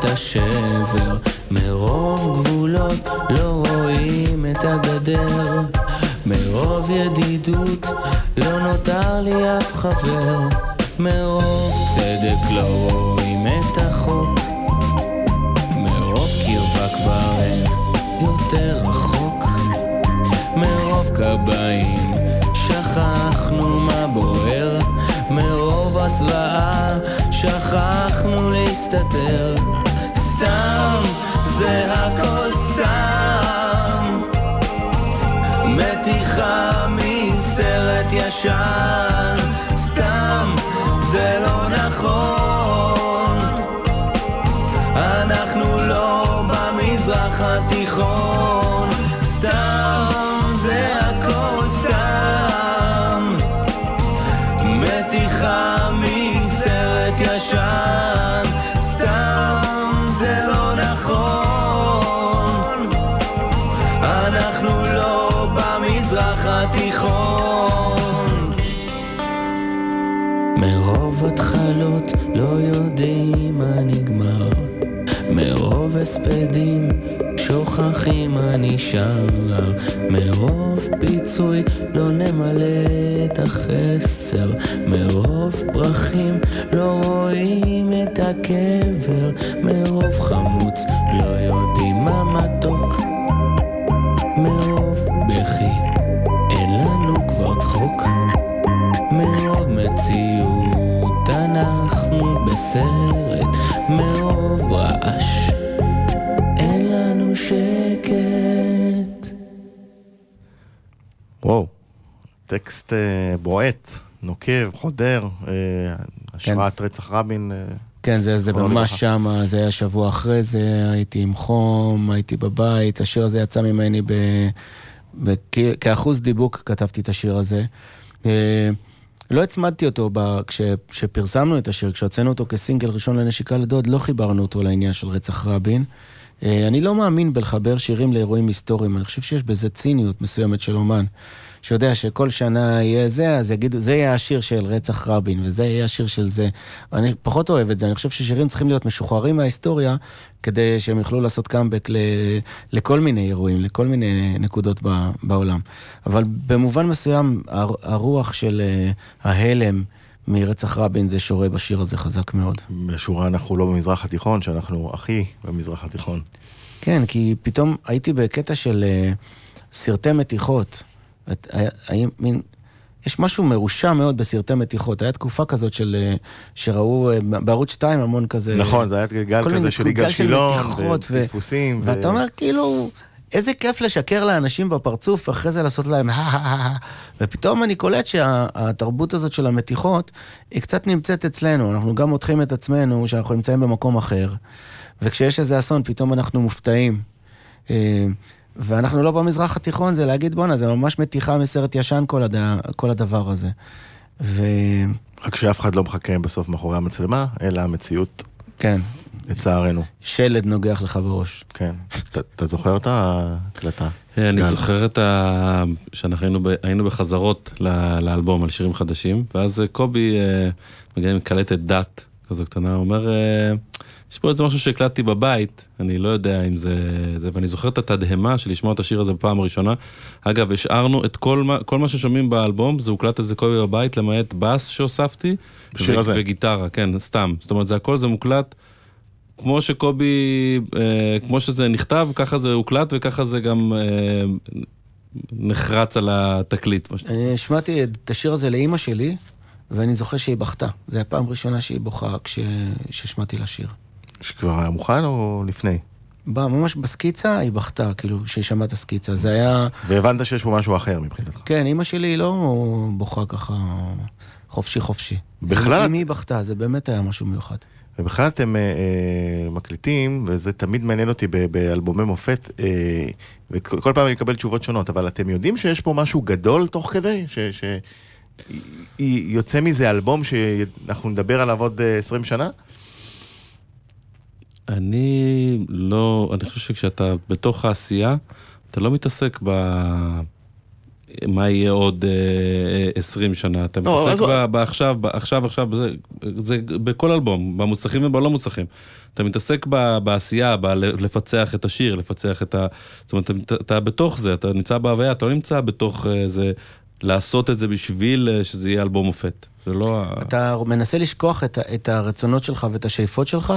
השבר. מרוב גבולות לא רואים את הגדר. מרוב ידידות לא נותר לי אף חבר. מרוב צדק לא רואים את החוק. מרוב קרבה כבר אין יותר רחוק. מרוב קביים שכחנו מה בוער. מרוב הסוואה שכחנו להסתתר זה התחלות לא יודעים מה נגמר. מרוב הספדים שוכחים מה נשאר. מרוב פיצוי לא נמלא את החסר. מרוב פרחים לא רואים את הקבר. מרוב חמוץ לא יודעים מה מתוק בסרט מרוב רעש אין לנו שקט וואו, טקסט אה, בועט, נוקב, חודר, אה, השראת רצח רבין. אה, כן, זה, זה ממש. שם, זה היה שבוע אחרי זה, הייתי עם חום, הייתי בבית, השיר הזה יצא ממני ב... ב... כ... כאחוז דיבוק כתבתי את השיר הזה. אה, לא הצמדתי אותו ב... כש... כשפרסמנו את השיר, כשהוצאנו אותו כסינגל ראשון לנשיקה לדוד, לא חיברנו אותו לעניין של רצח רבין. אה, אני לא מאמין בלחבר שירים לאירועים היסטוריים, אני חושב שיש בזה ציניות מסוימת של אומן. שיודע שכל שנה יהיה זה, אז יגידו, זה יהיה השיר של רצח רבין, וזה יהיה השיר של זה. אני פחות אוהב את זה, אני חושב ששירים צריכים להיות משוחררים מההיסטוריה, כדי שהם יוכלו לעשות קאמבק ל, לכל מיני אירועים, לכל מיני נקודות ב, בעולם. אבל במובן מסוים, הר, הרוח של uh, ההלם מרצח רבין זה שורה בשיר הזה חזק מאוד. בשורה אנחנו לא במזרח התיכון, שאנחנו הכי במזרח התיכון. כן, כי פתאום הייתי בקטע של uh, סרטי מתיחות. את- היה- היה מין... יש משהו מרושע מאוד בסרטי מתיחות. הייתה תקופה כזאת של... אה, שראו אה, בערוץ 2 המון כזה... נכון, זה היה גל כזה של יגאל שילון, ופספוסים. ו- ואתה אומר, כאילו, איזה כיף לשקר לאנשים בפרצוף, ואחרי זה לעשות להם ופתאום אני קולט שהתרבות הזאת של המתיחות, היא קצת נמצאת אצלנו. אנחנו גם מותחים את עצמנו שאנחנו נמצאים במקום אחר, וכשיש איזה אסון, פתאום אנחנו מופתעים. ואנחנו לא במזרח התיכון, זה להגיד, בואנה, זה ממש מתיחה מסרט ישן כל, הד... כל הדבר הזה. ו... רק שאף אחד לא מחכה בסוף מאחורי המצלמה, אלא המציאות, כן, לצערנו. שלד נוגח לך בראש. כן. אתה- זוכר את ההקלטה? אה, אני. זוכר את ה... שאנחנו היינו, בחזרות. לאלבום על שירים חדשים, ואז אה, קובי אה, מגיע עם קלטת דת כזו קטנה, הוא אומר, אה, יש פה איזה משהו שהקלטתי בבית, אני לא יודע אם זה... זה... ואני זוכר את התדהמה של לשמוע את השיר הזה בפעם הראשונה. אגב, השארנו את כל מה, כל מה ששומעים באלבום, זה הוקלט אצל קובי בבית, למעט בס שהוספתי. בשיר ו- הזה. וגיטרה, כן, סתם. זאת אומרת, זה הכל זה מוקלט. כמו שקובי, אה, כמו שזה נכתב, ככה זה הוקלט וככה זה גם אה, נחרץ על התקליט. אני השמעתי את השיר הזה לאימא שלי, ואני זוכר שהיא בכתה. זו הייתה פעם ראשונה שהיא בוכה כש- כשהשמעתי לה שיר. שכבר היה מוכן או לפני? בא, ממש בסקיצה, היא בכתה, כאילו, כשהיא שמעה את הסקיצה. זה היה... והבנת שיש פה משהו אחר מבחינתך. כן, אימא שלי היא לא בוכה ככה חופשי חופשי. בכלל אם היא בכתה, זה באמת היה משהו מיוחד. ובכלל אתם אה, אה, מקליטים, וזה תמיד מעניין אותי ב- באלבומי מופת, אה, וכל כל פעם אני מקבל תשובות שונות, אבל אתם יודעים שיש פה משהו גדול תוך כדי? ש... ש... יוצא מזה אלבום שאנחנו נדבר עליו עוד אה, 20 שנה? אני לא, אני חושב שכשאתה בתוך העשייה, אתה לא מתעסק ב... מה יהיה עוד אה, 20 שנה, אתה לא, מתעסק אז- ב- בעכשיו, עכשיו, עכשיו, זה, זה בכל אלבום, במוצלחים ובלא מוצלחים. אתה מתעסק ב- בעשייה, בלפצח את השיר, לפצח את ה... זאת אומרת, אתה, אתה בתוך זה, אתה נמצא בהוויה, אתה לא נמצא בתוך אה, זה, לעשות את זה בשביל אה, שזה יהיה אלבום מופת. זה לא ה... אתה מנסה לשכוח את, את הרצונות שלך ואת השאיפות שלך,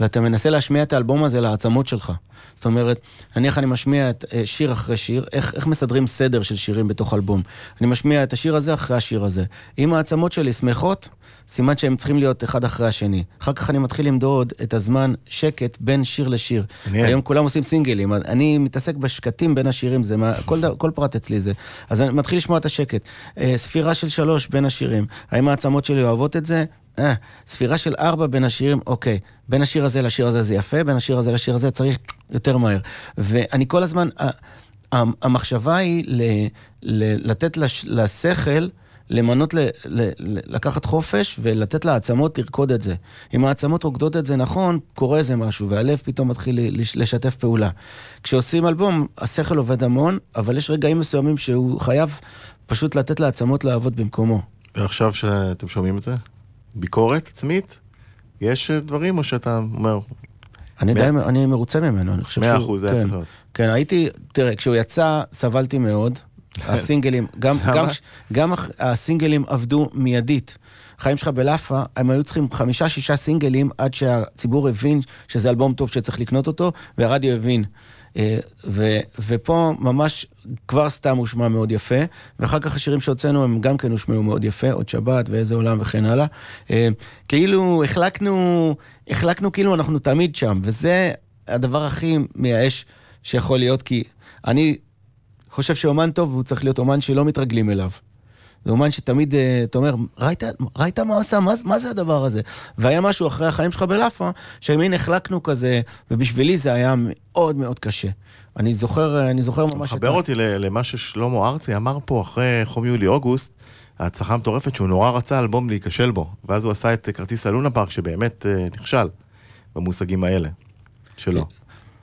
ואתה מנסה להשמיע את האלבום הזה לעצמות שלך. זאת אומרת, נניח אני משמיע את אה, שיר אחרי שיר, איך, איך מסדרים סדר של שירים בתוך אלבום? אני משמיע את השיר הזה אחרי השיר הזה. אם העצמות שלי שמחות, סימן שהם צריכים להיות אחד אחרי השני. אחר כך אני מתחיל למדוד את הזמן שקט בין שיר לשיר. מעניין. היום כולם עושים סינגלים, אני מתעסק בשקטים בין השירים, זה מה, כל, כל פרט אצלי זה. אז אני מתחיל לשמוע את השקט. אה, ספירה של שלוש בין השירים, האם העצמות שלי אוהבות את זה? אה, ספירה של ארבע בין השירים, אוקיי. בין השיר הזה לשיר הזה זה יפה, בין השיר הזה לשיר הזה צריך יותר מהר. ואני כל הזמן, המחשבה היא ל, ל, לתת לש, לשכל למנות, ל, ל, לקחת חופש ולתת לעצמות לרקוד את זה. אם העצמות רוקדות את זה נכון, קורה איזה משהו, והלב פתאום מתחיל לשתף פעולה. כשעושים אלבום, השכל עובד המון, אבל יש רגעים מסוימים שהוא חייב פשוט לתת לעצמות לעבוד במקומו. ועכשיו שאתם שומעים את זה? ביקורת עצמית? יש דברים, או שאתה אומר, אני מאה- די, אני מרוצה ממנו, אני חושב מאה שהוא... אחוז, זה היה כן. צריך להיות. כן, הייתי, תראה, כשהוא יצא, סבלתי מאוד. הסינגלים, גם? גם, גם הסינגלים עבדו מיידית. חיים שלך בלאפה, הם היו צריכים חמישה-שישה סינגלים עד שהציבור הבין שזה אלבום טוב שצריך לקנות אותו, והרדיו הבין. אה, ו, ופה ממש כבר סתם הושמע מאוד יפה, ואחר כך השירים שהוצאנו הם גם כן הושמעו מאוד יפה, עוד שבת ואיזה עולם וכן הלאה. אה, כאילו החלקנו, החלקנו כאילו אנחנו תמיד שם, וזה הדבר הכי מייאש שיכול להיות, כי אני חושב שאומן טוב הוא צריך להיות אומן שלא מתרגלים אליו. זה אומן שתמיד, אה, אתה אומר, ראית, ראית מה עשה? מה, מה זה הדבר הזה? והיה משהו אחרי החיים שלך בלאפה, שמין החלקנו כזה, ובשבילי זה היה מאוד מאוד קשה. אני זוכר, אני זוכר ממש... מחבר אותי למה ששלמה ארצי אמר פה אחרי חום יולי-אוגוסט, ההצלחה המטורפת שהוא נורא רצה אלבום להיכשל בו, ואז הוא עשה את כרטיס הלונה פארק שבאמת אה, נכשל במושגים האלה שלו.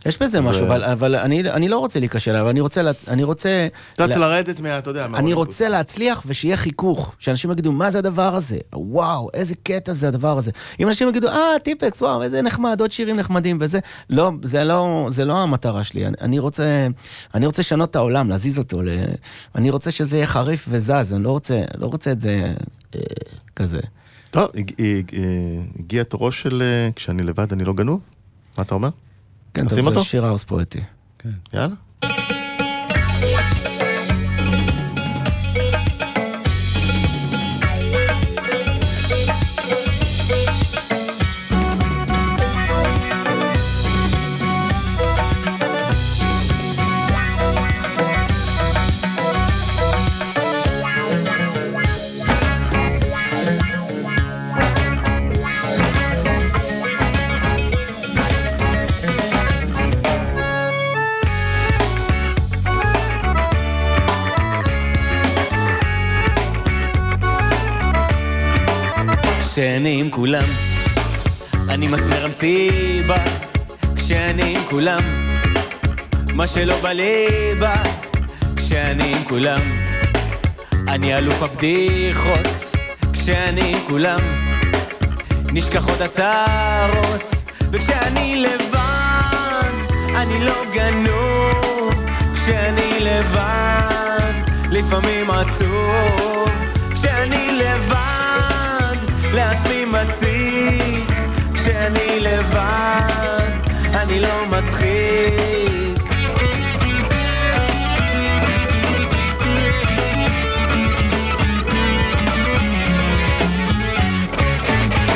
יש בזה משהו, אבל, אבל אני, אני לא רוצה להיכשל, אבל אני רוצה, אני רוצה... אתה לה- רוצה לרדת מה... אתה יודע, אני מהאולימפוס. רוצה להצליח ושיהיה חיכוך, שאנשים יגידו, מה זה הדבר הזה? וואו, איזה קטע זה הדבר הזה. אם אנשים יגידו, אה, טיפקס, וואו, איזה נחמד, עוד שירים נחמדים וזה, לא, זה לא, זה לא המטרה שלי. אני, אני רוצה, אני רוצה לשנות את העולם, להזיז אותו. ל... אני רוצה שזה יהיה חריף וזז, אני לא רוצה, לא רוצה את זה אה, כזה. טוב, אה, הגיע תורו של אה, כשאני לבד אני לא גנוב? מה אתה אומר? כן, טוב, זה? שיר האוס פואטי. יאללה. כשאני עם כולם, אני מסמר המסיבה. כשאני עם כולם, מה שלא בליבה. כשאני עם כולם, אני אלוף הבדיחות. כשאני עם כולם, נשכחות הצערות. וכשאני לבד, אני לא גנוב. כשאני לבד, לפעמים עצוב. כשאני לבד, לעצמי מציק. כשאני לבד, אני לא מצחיק.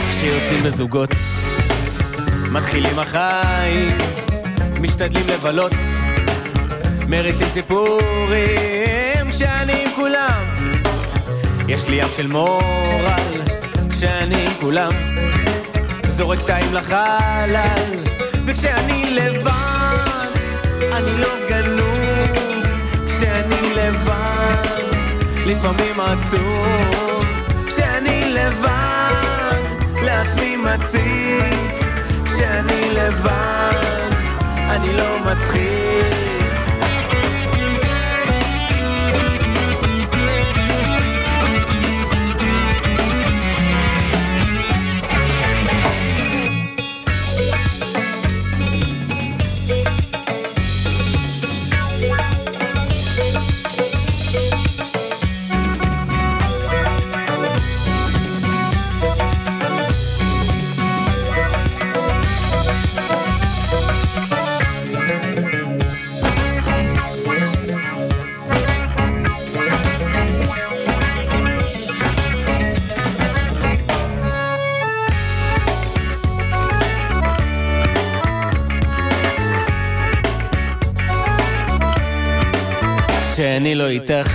כשיוצאים בזוגות, מתחילים החיים, משתדלים לבלות, מריצים סיפורים כשאני עם כולם. יש לי ים של מורל עם כולם, זורק טעים לחלל, וכשאני לבד, אני לא גנוב, כשאני לבד, לפעמים עצוב, כשאני לבד, לעצמי מציק, כשאני לבד, אני לא מצחיק. כשאני לא איתך,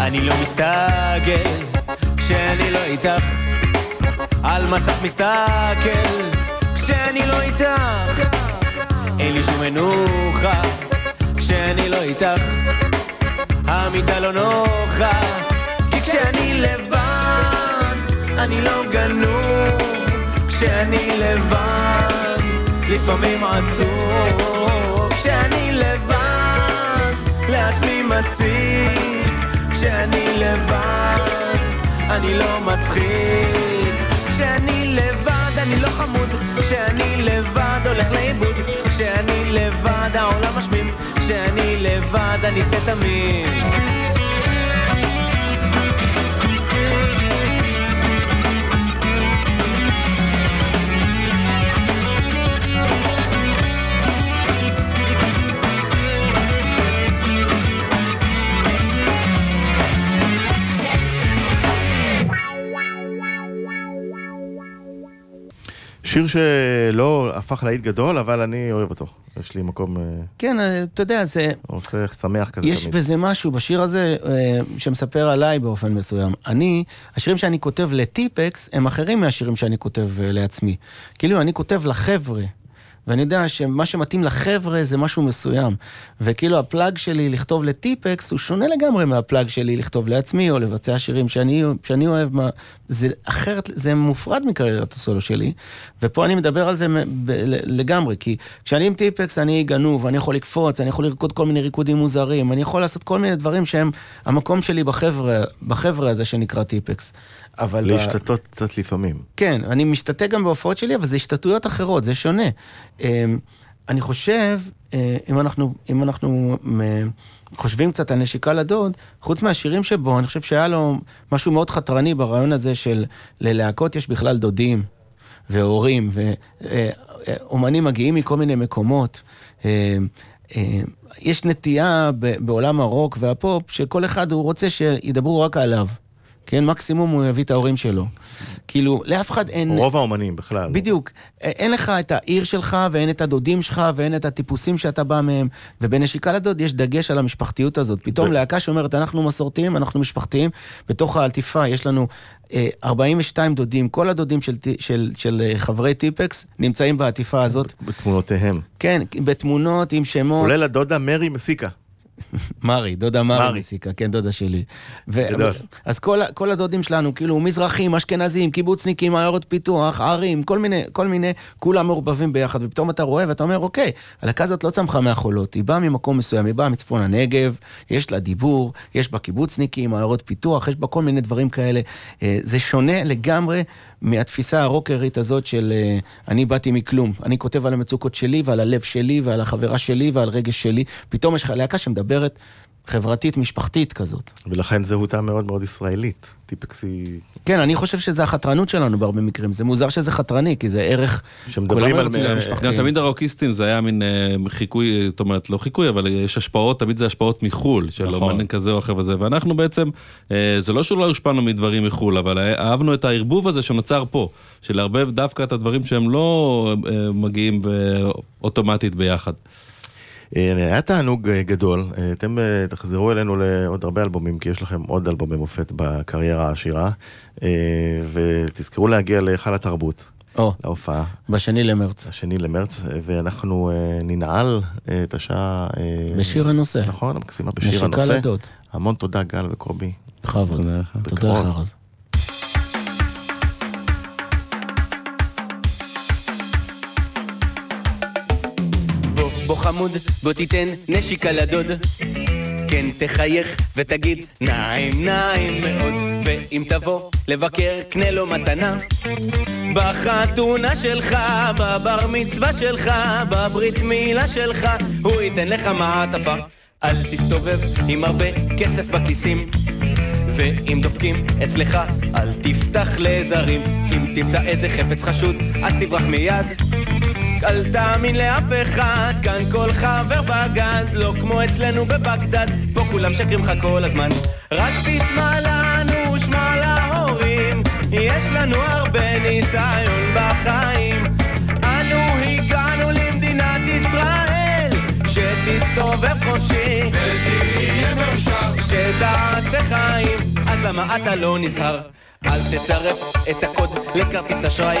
אני לא מסתגל. כשאני לא איתך, על מסך מסתכל. כשאני לא איתך, אין לי שום מנוחה. כשאני לא איתך, המיטה לא נוחה. כי כשאני לבד, אני לא גנוב. כשאני לבד, לפעמים עצוב. לעצמי מציק. כשאני לבד, אני לא מצחיק. כשאני לבד, אני לא חמוד. כשאני לבד, הולך לאיבוד. כשאני לבד, העולם משמים. כשאני לבד, אני שא תמים. שיר שלא הפך להיט גדול, אבל אני אוהב אותו. יש לי מקום אה, כן, אה, אתה יודע, זה... עושה שמח כזה יש תמיד. בזה משהו בשיר הזה אה, שמספר עליי באופן מסוים. אני, השירים שאני כותב לטיפקס הם אחרים מהשירים שאני כותב לעצמי. כאילו, אני כותב לחבר'ה. ואני יודע שמה שמתאים לחבר'ה זה משהו מסוים. וכאילו הפלאג שלי לכתוב לטיפקס הוא שונה לגמרי מהפלאג שלי לכתוב לעצמי או לבצע שירים שאני, שאני אוהב. מה, זה אחרת, זה מופרד מקריירת הסולו שלי. ופה אני מדבר על זה ב- לגמרי, כי כשאני עם טיפקס אני גנוב, אני יכול לקפוץ, אני יכול לרקוד כל מיני ריקודים מוזרים, אני יכול לעשות כל מיני דברים שהם המקום שלי בחבר'ה, בחבר'ה הזה שנקרא טיפקס. אבל... ב- להשתתות קצת לפעמים. כן, אני משתתה גם בהופעות שלי, אבל זה השתתויות אחרות, זה שונה. אמ, אני חושב, אה, אם אנחנו, אם אנחנו חושבים קצת על נשיקה לדוד, חוץ מהשירים שבו, אני חושב שהיה לו משהו מאוד חתרני ברעיון הזה של ללהקות יש בכלל דודים והורים, ואומנים מגיעים מכל מיני מקומות. אה, אה, יש נטייה בעולם הרוק והפופ, שכל אחד הוא רוצה שידברו רק עליו. כן, מקסימום הוא יביא את ההורים שלו. כאילו, לאף אחד אין... רוב האומנים בכלל. בדיוק. אין לך את העיר שלך, ואין את הדודים שלך, ואין את הטיפוסים שאתה בא מהם. ובנשיקה לדוד יש דגש על המשפחתיות הזאת. פתאום ו- להקה שאומרת, אנחנו מסורתיים, אנחנו משפחתיים. בתוך האלטיפה יש לנו אה, 42 דודים, כל הדודים של, של, של אה, חברי טיפקס נמצאים בעטיפה הזאת. בתמונותיהם. כן, בתמונות עם שמות. כולל הדודה מרי מסיקה. מרי, דודה מרי. מסיקה, כן, דודה שלי. ו-. אז כל, כל הדודים שלנו, כאילו, מזרחים, אשכנזים, קיבוצניקים, עיירות פיתוח, ערים, כל מיני, כל מיני, כולם מעורבבים ביחד, ופתאום אתה רואה ואתה אומר, אוקיי, הלהקה הזאת לא צמחה מהחולות, היא באה ממקום מסוים, היא באה מצפון הנגב, יש לה דיבור, יש בה קיבוצניקים, עיירות פיתוח, יש בה כל מיני דברים כאלה. אה, זה שונה לגמרי מהתפיסה הרוקרית הזאת של אה, אני באתי מכלום. אני כותב על המצוקות שלי ועל הלב שלי ועל החברה שלי ועל רגש שלי. פתאום יש לך להקה שמדברת חברתית, משפחתית כזאת. ולכן זהותה מאוד מאוד ישראלית. טיפקס היא... כן, אני חושב שזה החתרנות שלנו בהרבה מקרים. זה מוזר שזה חתרני, כי זה ערך... שמדברים על- אה. גם תמיד הרוקיסטים זה היה מין אה, חיקוי, זאת אומרת, לא חיקוי, אבל יש השפעות, תמיד זה השפעות מחו"ל, של נכון. אומן כזה או אחר וזה, ואנחנו בעצם, אה, זה לא שלא הושפענו מדברים מחו"ל, אבל אהבנו את הערבוב הזה שנוצר פה, של לערבב דווקא את הדברים שהם לא אה, מגיעים אוטומטית ביחד. אה, היה תענוג אה, גדול, אה, אתם תחזרו אלינו לעוד הרבה אלבומים, כי יש לכם עוד אלבומי מופת בקריירה העשירה, ותזכרו להגיע להיכל התרבות, או, להופעה, בשני למרץ. השני למרץ, ואנחנו אה, ננעל אה, את השעה... אה, בשיר הנושא. נכון, המקסימה בשיר נשיקה הנושא. לדוד. המון תודה גל וקובי. בכבוד. תודה לך. תודה לך, בקרוב. רז. בוא חמוד, בוא תיתן נשיקה לדוד. כן, תחייך ותגיד נעים נעים מאוד. ואם תבוא לבקר, קנה לו מתנה. בחתונה שלך, בבר מצווה שלך, בברית מילה שלך, הוא ייתן לך מעטפה. אל תסתובב עם הרבה כסף בכיסים. ואם דופקים אצלך, אל תפתח לזרים. אם תמצא איזה חפץ חשוד, אז תברח מיד. אל תאמין לאף אחד, כאן כל חבר בגד, לא כמו אצלנו בבגדד, פה כולם שקרים לך כל הזמן. רק תשמע לנו, שמע להורים, יש לנו הרבה ניסיון בחיים. אנו הגענו למדינת ישראל, שתסתובב חופשי, ותהיה מאושר, שתעשה חיים, אז למה אתה לא נזהר? אל תצרף את הקוד לכרטיס אשראי.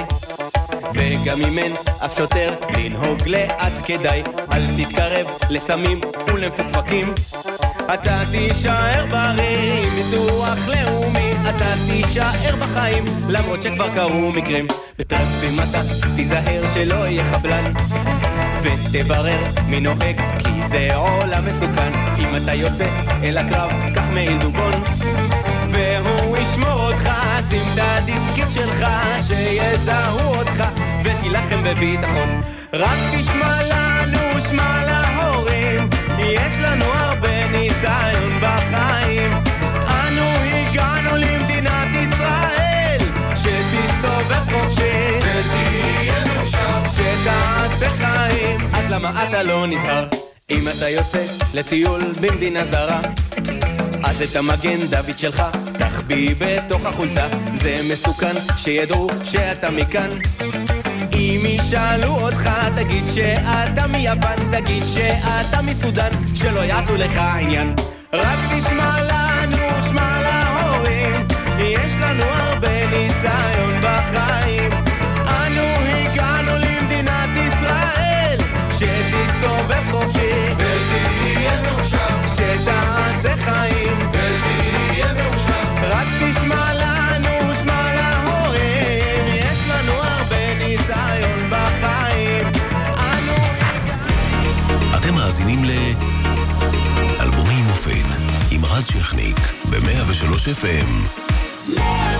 וגם אם אין אף שוטר לנהוג לאט כדאי. אל תתקרב לסמים ולמפוקפקים. אתה תישאר בריא עם ביטוח לאומי. אתה תישאר בחיים למרות שכבר קרו מקרים. בטרמפים אתה תיזהר שלא יהיה חבלן. ותברר מי נוהג כי זה עולם מסוכן. אם אתה יוצא אל הקרב קח מעיל אותך, שים את הדיסקית שלך, שיזהו אותך, ותילחם בביטחון. רק תשמע לנו, שמע להורים, יש לנו הרבה ניסיון בחיים. אנו הגענו למדינת ישראל, שתסתובב חופשי, ותהיה מאושר, שתעשה חיים. אז למה אתה לא נזהר? אם אתה יוצא לטיול במדינה זרה אז את המגן דוד שלך, תחביא בי בתוך החולצה. זה מסוכן שידעו שאתה מכאן. אם ישאלו אותך תגיד שאתה מיוון תגיד שאתה מסודן שלא יעשו לך עניין. רק תשמע לנו, שמע להורים יש לנו הרבה ניסיון בחיים רז שכניק ב-103 FM. 103